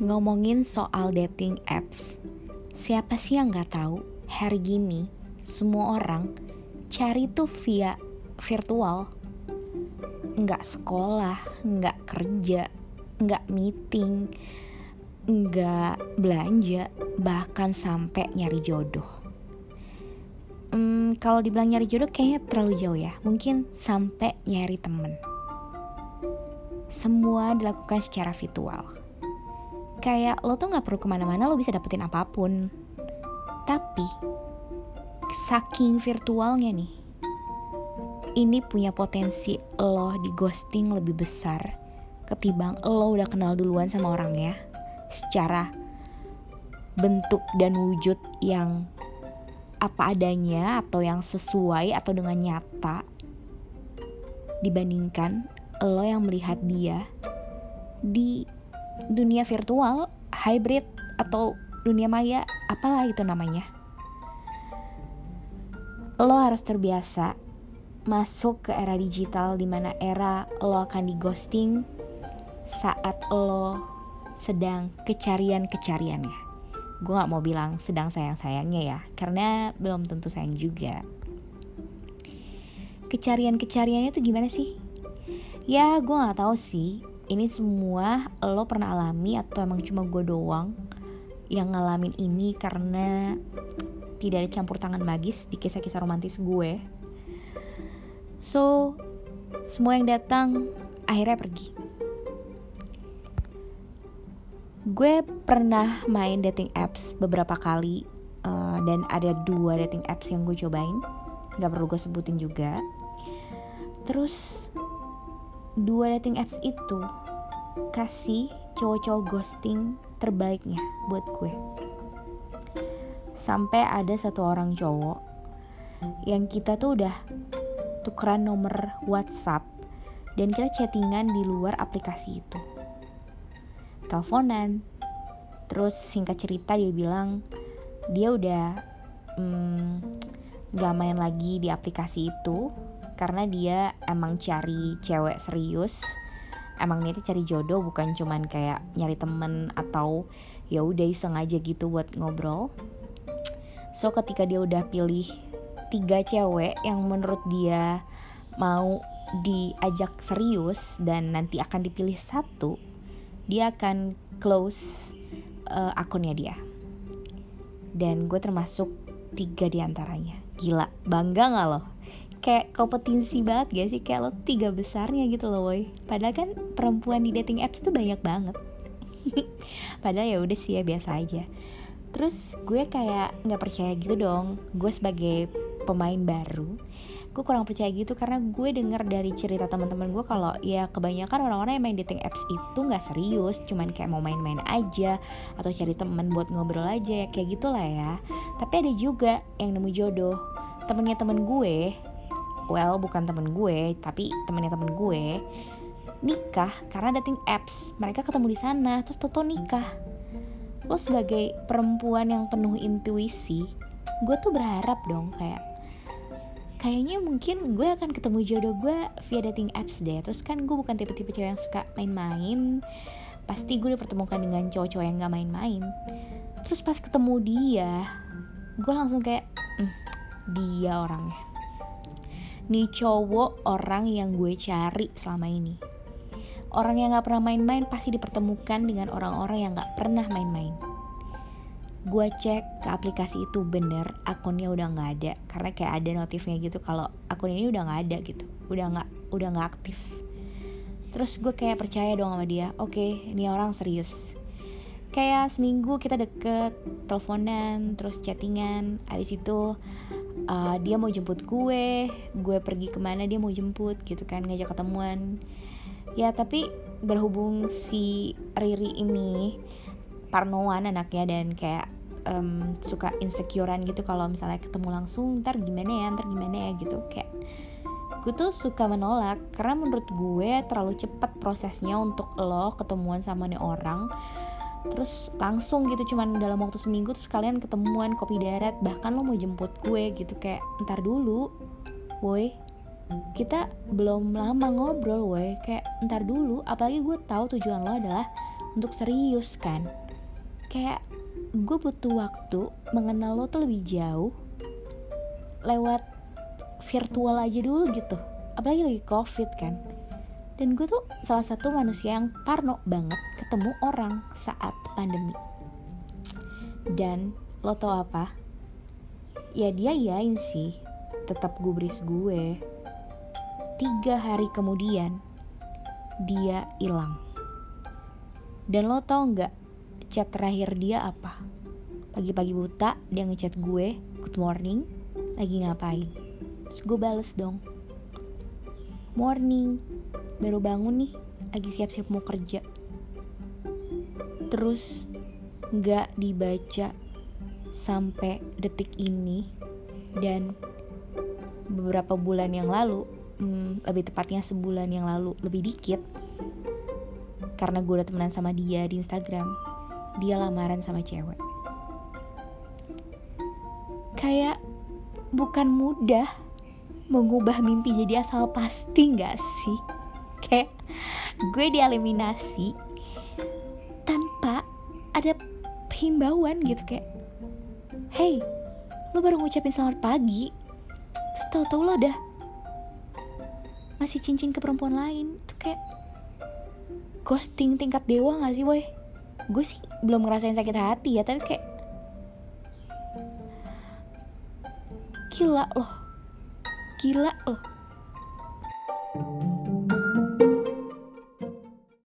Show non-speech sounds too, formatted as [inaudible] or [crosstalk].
ngomongin soal dating apps. Siapa sih yang nggak tahu hari gini semua orang cari tuh via virtual. Nggak sekolah, nggak kerja, nggak meeting, nggak belanja, bahkan sampai nyari jodoh. Hmm, kalau dibilang nyari jodoh kayaknya terlalu jauh ya. Mungkin sampai nyari temen. Semua dilakukan secara virtual kayak lo tuh nggak perlu ke mana-mana lo bisa dapetin apa pun. Tapi saking virtualnya nih ini punya potensi lo di ghosting lebih besar ketimbang lo udah kenal duluan sama orangnya secara bentuk dan wujud yang apa adanya atau yang sesuai atau dengan nyata dibandingkan lo yang melihat dia di dunia virtual, hybrid atau dunia maya, apalah itu namanya. Lo harus terbiasa masuk ke era digital di mana era lo akan di ghosting saat lo sedang kecarian-kecariannya. Gue gak mau bilang sedang sayang-sayangnya ya, karena belum tentu sayang juga. Kecarian-kecariannya tuh gimana sih? Ya gue gak tahu sih, ini semua lo pernah alami atau emang cuma gue doang yang ngalamin ini karena tidak ada campur tangan magis di kisah-kisah romantis gue. So, semua yang datang akhirnya pergi. Gue pernah main dating apps beberapa kali uh, dan ada dua dating apps yang gue cobain. Gak perlu gue sebutin juga. Terus dua dating apps itu kasih cowok-cowok ghosting terbaiknya buat gue. Sampai ada satu orang cowok yang kita tuh udah tukeran nomor WhatsApp dan kita chattingan di luar aplikasi itu. Teleponan. Terus singkat cerita dia bilang dia udah hmm, main lagi di aplikasi itu karena dia emang cari cewek serius. Emang niatnya cari jodoh bukan cuman kayak nyari temen atau ya udah iseng aja gitu buat ngobrol. So ketika dia udah pilih tiga cewek yang menurut dia mau diajak serius dan nanti akan dipilih satu dia akan close uh, akunnya dia. Dan gue termasuk tiga di antaranya gila bangga gak loh kayak kompetisi banget gak sih? Kayak lo tiga besarnya gitu loh boy padahal kan perempuan di dating apps tuh banyak banget. [laughs] Padahal ya udah sih ya biasa aja. Terus gue kayak nggak percaya gitu dong. Gue sebagai pemain baru gue kurang percaya gitu karena gue denger dari cerita teman-teman gue kalau ya kebanyakan orang-orang yang main dating apps itu nggak serius cuman kayak mau main-main aja atau cari temen buat ngobrol aja ya kayak gitulah ya. Tapi ada juga yang nemu jodoh. Temennya temen gue well bukan temen gue tapi temennya temen gue nikah karena dating apps. Mereka ketemu di sana terus toto nikah. Lo sebagai perempuan yang penuh intuisi gue tuh berharap dong kayak kayaknya mungkin gue akan ketemu jodoh gue via dating apps deh. Terus kan gue bukan tipe-tipe cewek yang suka main-main. Pasti gue dipertemukan dengan cowok-cowok yang gak main-main. Terus pas ketemu dia gue langsung kayak mm, dia orangnya nih cowok orang yang gue cari selama ini. Orang yang gak pernah main-main pasti dipertemukan dengan orang-orang yang gak pernah main-main. Gue cek ke aplikasi itu bener akunnya udah nggak ada. Karena kayak ada notifnya gitu kalau akun ini udah nggak ada gitu. Udah nggak udah nggak aktif. Terus gue kayak percaya dong sama dia. Oke okay, ini orang serius. Kayak seminggu kita deket teleponan terus chattingan. Abis itu uh, dia mau jemput gue gue pergi ke mana dia mau jemput gitu kan ngajak ketemuan. Ya tapi berhubung si Riri ini parnoan anaknya dan kayak um, suka insecurean gitu kalau misalnya ketemu langsung ntar gimana ya ntar gimana ya gitu. Kayak gue tuh suka menolak karena menurut gue terlalu cepat prosesnya untuk lo ketemuan sama nih orang terus langsung gitu cuman dalam waktu seminggu terus kalian ketemuan kopi darat bahkan lo mau jemput gue gitu kayak ntar dulu woi kita belum lama ngobrol woi kayak ntar dulu. Apalagi gue tahu tujuan lo adalah untuk serius kan. Kayak gue butuh waktu mengenal lo tuh lebih jauh lewat virtual aja dulu gitu. Apalagi lagi covid kan dan gue tuh salah satu manusia yang parno banget ketemu orang saat pandemi. Dan lo tau apa? Ya dia yain sih. Tetap gubris gue. Tiga hari kemudian dia hilang. Dan lo tau nggak chat terakhir dia apa? Pagi-pagi buta dia ngechat gue good morning lagi ngapain? Terus gue bales dong. Morning baru bangun nih lagi siap-siap mau kerja. Terus nggak dibaca sampai detik ini dan beberapa bulan yang lalu hmm, lebih tepatnya sebulan yang lalu lebih dikit karena gue udah temenan sama dia di Instagram dia lamaran sama cewek. Kayak bukan mudah mengubah mimpi jadi asal pasti gak sih kayak gue dieliminasi tanpa ada himbauan gitu kayak hey lo baru ngucapin selamat pagi. Terus tau-tau lo udah masih cincin ke perempuan lain tuh kayak ghosting tingkat dewa gak sih boy gue sih belum ngerasain sakit hati ya tapi kayak gila loh. Gila loh